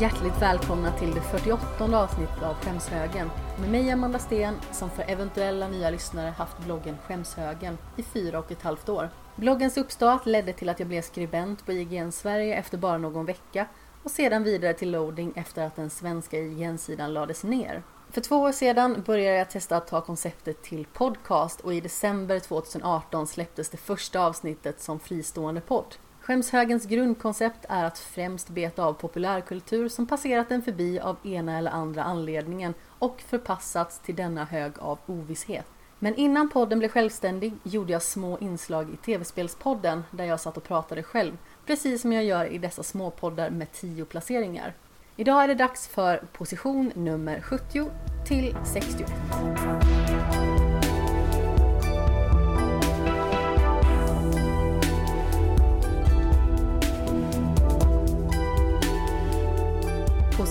Hjärtligt välkomna till det 48 avsnittet av Skämshögen med mig Amanda Sten som för eventuella nya lyssnare haft bloggen Skämshögen i fyra och ett halvt år. Bloggens uppstart ledde till att jag blev skribent på IGN Sverige efter bara någon vecka och sedan vidare till loading efter att den svenska IGN-sidan lades ner. För två år sedan började jag testa att ta konceptet till podcast och i december 2018 släpptes det första avsnittet som fristående podd. Skämshögens grundkoncept är att främst beta av populärkultur som passerat den förbi av ena eller andra anledningen och förpassats till denna hög av ovisshet. Men innan podden blev självständig gjorde jag små inslag i TV-spelspodden där jag satt och pratade själv, precis som jag gör i dessa småpoddar med tio placeringar. Idag är det dags för position nummer 70 till 61.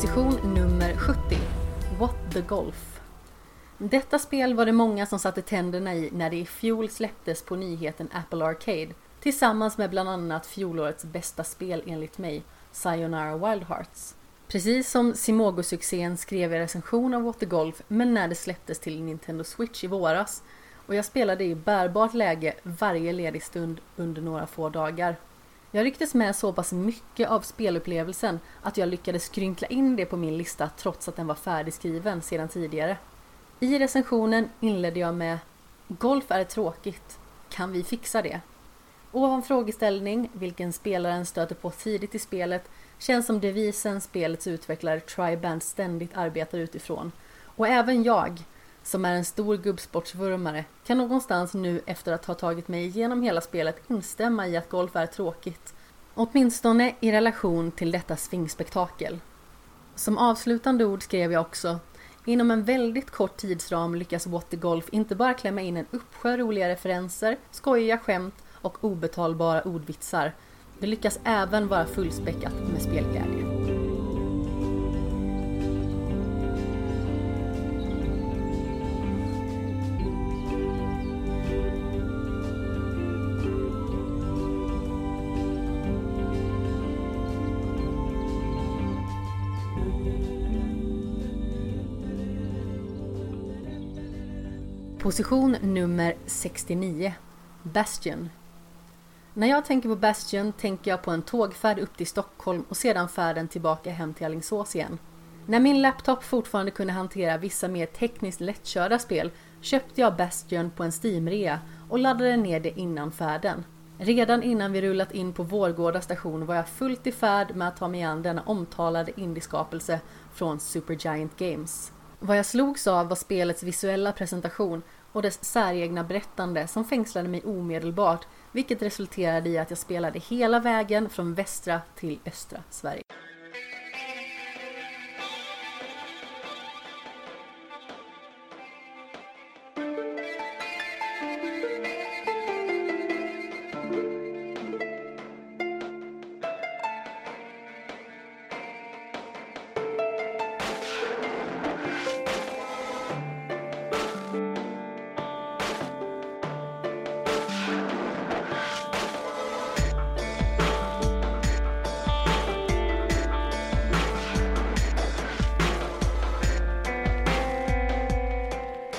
Position nummer 70. What the Golf. Detta spel var det många som satte tänderna i när det i fjol släpptes på nyheten Apple Arcade tillsammans med bland annat fjolårets bästa spel enligt mig, Sayonara Wild Hearts. Precis som Simogo-succén skrev jag recension av What the Golf men när det släpptes till Nintendo Switch i våras och jag spelade i bärbart läge varje ledig stund under några få dagar. Jag rycktes med så pass mycket av spelupplevelsen att jag lyckades skrynkla in det på min lista trots att den var färdigskriven sedan tidigare. I recensionen inledde jag med Golf är tråkigt. Kan vi fixa det? Ovan frågeställning, vilken spelaren stöter på tidigt i spelet, känns som devisen spelets utvecklare Triband ständigt arbetar utifrån. Och även jag, som är en stor gubbsportsvurmare, kan någonstans nu efter att ha tagit mig igenom hela spelet instämma i att golf är tråkigt. Åtminstone i relation till detta svingspektakel. Som avslutande ord skrev jag också Inom en väldigt kort tidsram lyckas What the Golf inte bara klämma in en uppsjö roliga referenser, skojiga skämt och obetalbara ordvitsar. Det lyckas även vara fullspäckat med spelglädje. Position nummer 69 Bastion När jag tänker på Bastion tänker jag på en tågfärd upp till Stockholm och sedan färden tillbaka hem till Alingsås igen. När min laptop fortfarande kunde hantera vissa mer tekniskt lättkörda spel köpte jag Bastion på en Steam-rea och laddade ner det innan färden. Redan innan vi rullat in på Vårgårda station var jag fullt i färd med att ta mig an denna omtalade indieskapelse från Supergiant Games. Vad jag slogs av var spelets visuella presentation och dess säregna berättande som fängslade mig omedelbart vilket resulterade i att jag spelade hela vägen från västra till östra Sverige.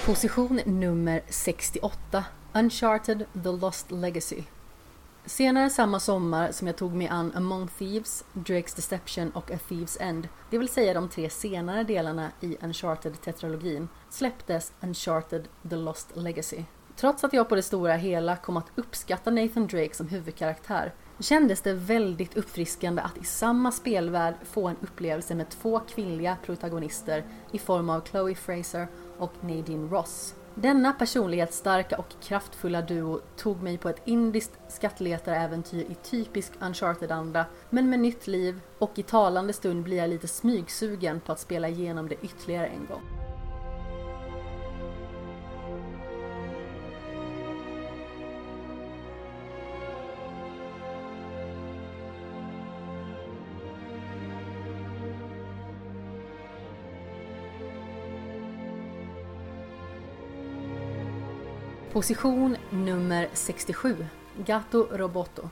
Position nummer 68 Uncharted The Lost Legacy Senare samma sommar som jag tog mig an Among Thieves, Drake's Deception och A Thieves End, det vill säga de tre senare delarna i Uncharted-tetralogin, släpptes Uncharted The Lost Legacy. Trots att jag på det stora hela kom att uppskatta Nathan Drake som huvudkaraktär kändes det väldigt uppfriskande att i samma spelvärld få en upplevelse med två kvinnliga protagonister i form av Chloe Fraser och Nadine Ross. Denna personlighetsstarka och kraftfulla duo tog mig på ett indiskt skattletaräventyr i typisk Uncharted-anda, men med nytt liv och i talande stund blir jag lite smygsugen på att spela igenom det ytterligare en gång. Position nummer 67 Gato Roboto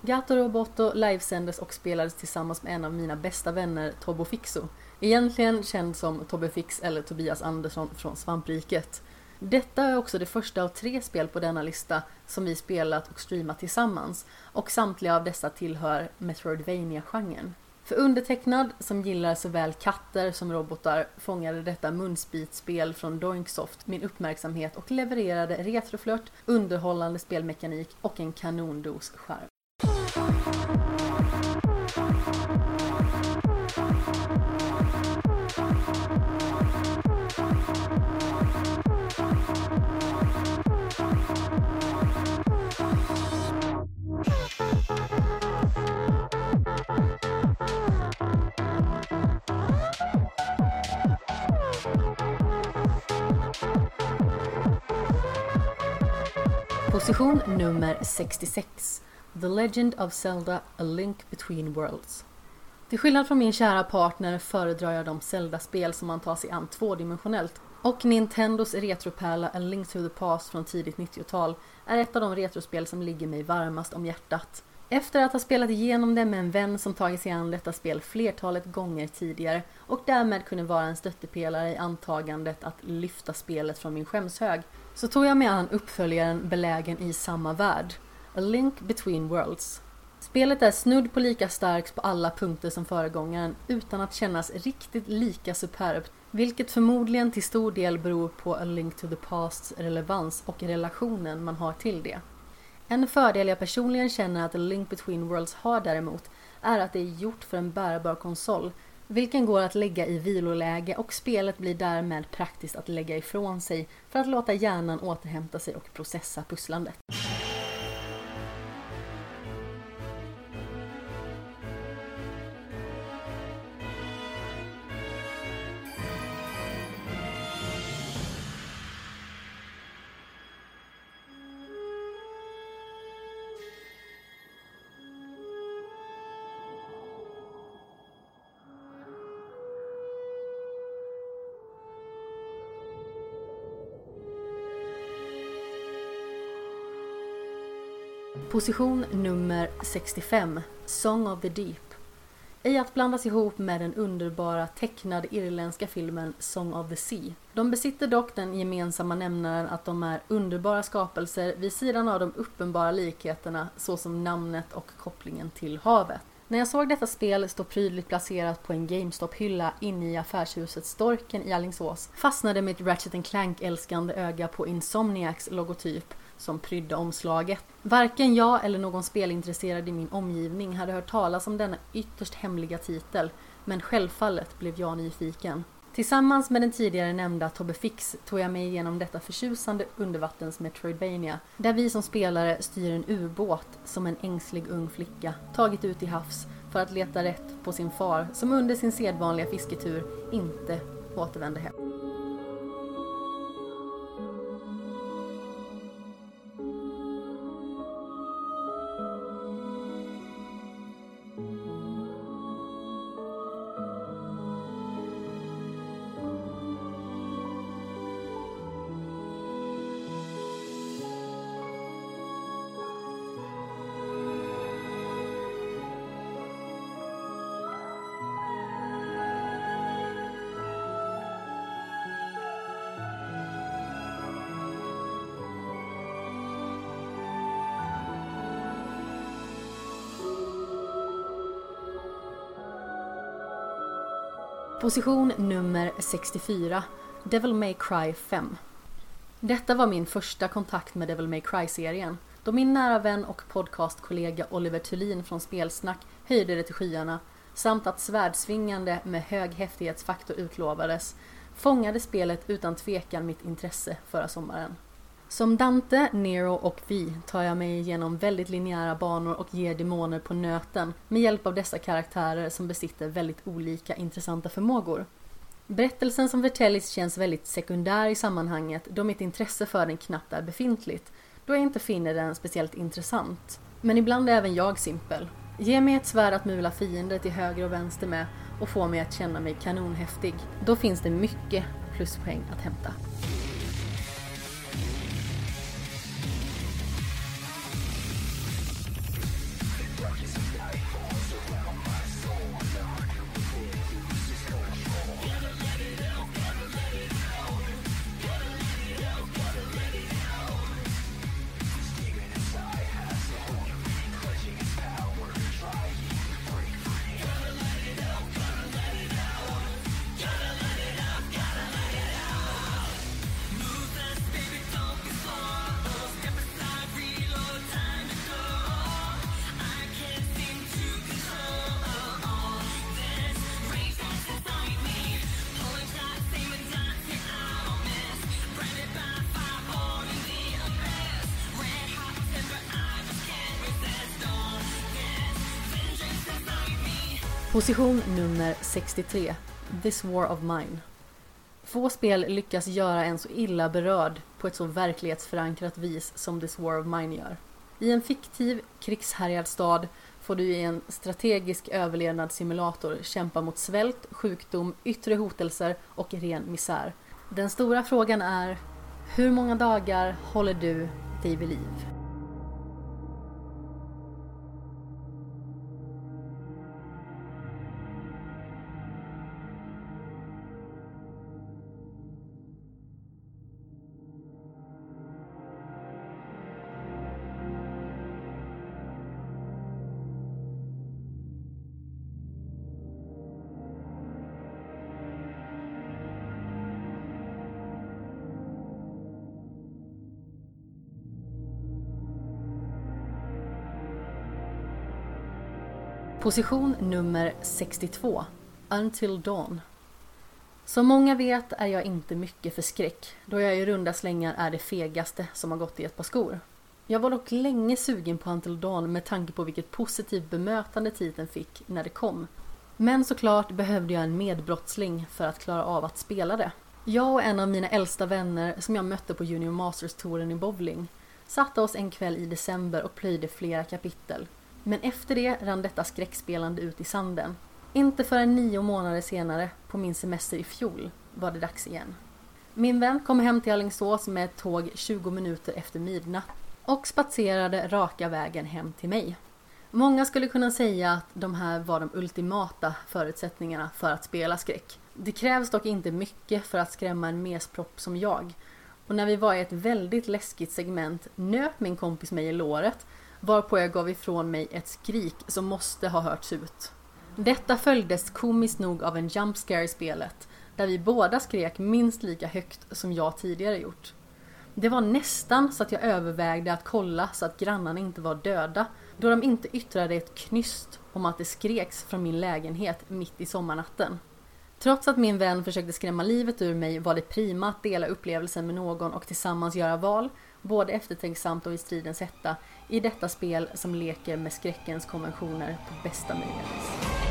Gato Roboto livesändes och spelades tillsammans med en av mina bästa vänner, Tobo Fixo. Egentligen känd som Tobbe Fix eller Tobias Andersson från Svampriket. Detta är också det första av tre spel på denna lista som vi spelat och streamat tillsammans och samtliga av dessa tillhör Metroidvania-genren. För undertecknad, som gillar såväl katter som robotar, fångade detta munsbitspel från Doinksoft min uppmärksamhet och levererade retroflört, underhållande spelmekanik och en kanondos charm. Position nummer 66. The Legend of Zelda A Link Between Worlds. Till skillnad från min kära partner föredrar jag de Zelda-spel som man tar sig an tvådimensionellt och Nintendos retropärla A Link to the Past från tidigt 90-tal är ett av de retrospel som ligger mig varmast om hjärtat. Efter att ha spelat igenom det med en vän som tagit sig an detta spel flertalet gånger tidigare och därmed kunde vara en stöttepelare i antagandet att lyfta spelet från min skämshög så tog jag mig an uppföljaren belägen i samma värld, A Link Between Worlds. Spelet är snudd på lika starkt på alla punkter som föregångaren utan att kännas riktigt lika superbt, vilket förmodligen till stor del beror på A Link to the Pasts relevans och relationen man har till det. En fördel jag personligen känner att A Link Between Worlds har däremot är att det är gjort för en bärbar konsol vilken går att lägga i viloläge och spelet blir därmed praktiskt att lägga ifrån sig för att låta hjärnan återhämta sig och processa pusslandet. Position nummer 65, Song of the Deep. Ej att blandas ihop med den underbara tecknade irländska filmen Song of the Sea. De besitter dock den gemensamma nämnaren att de är underbara skapelser vid sidan av de uppenbara likheterna såsom namnet och kopplingen till havet. När jag såg detta spel stå prydligt placerat på en GameStop-hylla inne i affärshuset Storken i Allingsås fastnade mitt Ratchet Clank-älskande öga på Insomniacs logotyp som prydde omslaget. Varken jag eller någon spelintresserad i min omgivning hade hört talas om denna ytterst hemliga titel, men självfallet blev jag nyfiken. Tillsammans med den tidigare nämnda Tobbe Fix tog jag mig igenom detta förtjusande undervattens Metroidvania, där vi som spelare styr en ubåt som en ängslig ung flicka tagit ut i havs för att leta rätt på sin far som under sin sedvanliga fisketur inte återvände hem. Position nummer 64 Devil May Cry 5 Detta var min första kontakt med Devil May Cry-serien då min nära vän och podcastkollega Oliver Thulin från Spelsnack höjde det till skyarna samt att svärdsvingande med hög häftighetsfaktor utlovades fångade spelet utan tvekan mitt intresse förra sommaren. Som Dante, Nero och Vi tar jag mig igenom väldigt linjära banor och ger demoner på nöten med hjälp av dessa karaktärer som besitter väldigt olika intressanta förmågor. Berättelsen som Vertellis känns väldigt sekundär i sammanhanget då mitt intresse för den knappt är befintligt, då jag inte finner den speciellt intressant. Men ibland är även jag simpel. Ge mig ett svärd att mula fiender till höger och vänster med och få mig att känna mig kanonhäftig. Då finns det mycket pluspoäng att hämta. Position nummer 63. This War of Mine. Få spel lyckas göra en så illa berörd på ett så verklighetsförankrat vis som This War of Mine gör. I en fiktiv krigshärjad stad får du i en strategisk överlevnadssimulator kämpa mot svält, sjukdom, yttre hotelser och ren misär. Den stora frågan är, hur många dagar håller du dig vid liv? Position nummer 62. Until Dawn. Som många vet är jag inte mycket för skräck, då jag i runda slängar är det fegaste som har gått i ett par skor. Jag var dock länge sugen på Until Dawn med tanke på vilket positivt bemötande titeln fick när det kom. Men såklart behövde jag en medbrottsling för att klara av att spela det. Jag och en av mina äldsta vänner som jag mötte på Junior Masters-touren i bowling satte oss en kväll i december och plöjde flera kapitel. Men efter det rann detta skräckspelande ut i sanden. Inte förrän nio månader senare, på min semester i fjol, var det dags igen. Min vän kom hem till Alingsås med ett tåg 20 minuter efter midnatt och spatserade raka vägen hem till mig. Många skulle kunna säga att de här var de ultimata förutsättningarna för att spela skräck. Det krävs dock inte mycket för att skrämma en mespropp som jag. Och när vi var i ett väldigt läskigt segment nöp min kompis mig i låret varpå jag gav ifrån mig ett skrik som måste ha hörts ut. Detta följdes komiskt nog av en jump scare i spelet, där vi båda skrek minst lika högt som jag tidigare gjort. Det var nästan så att jag övervägde att kolla så att grannarna inte var döda, då de inte yttrade ett knyst om att det skreks från min lägenhet mitt i sommarnatten. Trots att min vän försökte skrämma livet ur mig var det prima att dela upplevelsen med någon och tillsammans göra val, både eftertänksamt och i stridens hetta, i detta spel som leker med skräckens konventioner på bästa möjliga vis.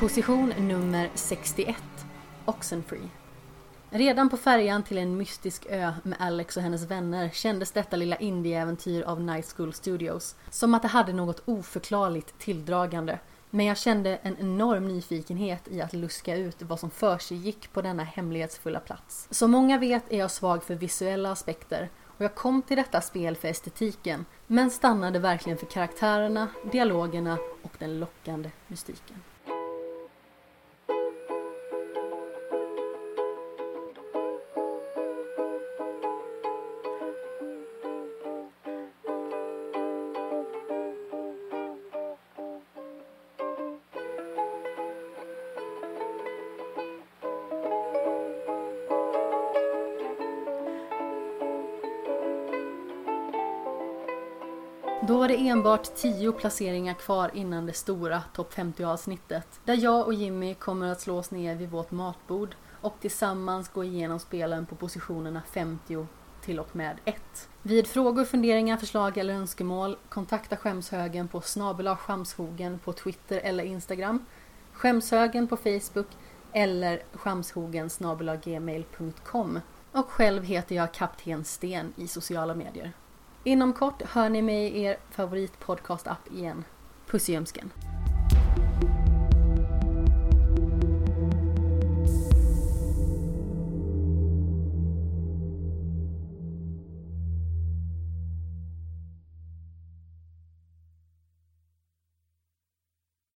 Position nummer 61 Oxenfree Redan på färjan till en mystisk ö med Alex och hennes vänner kändes detta lilla indieäventyr av Night School Studios som att det hade något oförklarligt tilldragande. Men jag kände en enorm nyfikenhet i att luska ut vad som försiggick på denna hemlighetsfulla plats. Som många vet är jag svag för visuella aspekter och jag kom till detta spel för estetiken men stannade verkligen för karaktärerna, dialogerna och den lockande mystiken. Då var det enbart 10 placeringar kvar innan det stora topp 50 avsnittet. Där jag och Jimmy kommer att slå oss ner vid vårt matbord och tillsammans gå igenom spelen på positionerna 50 till och med 1. Vid frågor, funderingar, förslag eller önskemål kontakta Skämshögen på snabela Skamshogen på Twitter eller Instagram, Skämshögen på Facebook eller skamshogen gmail.com. Och själv heter jag Kapten Sten i sociala medier. Inom kort hör ni mig i er favoritpodcast-app igen. Puss i ömsken.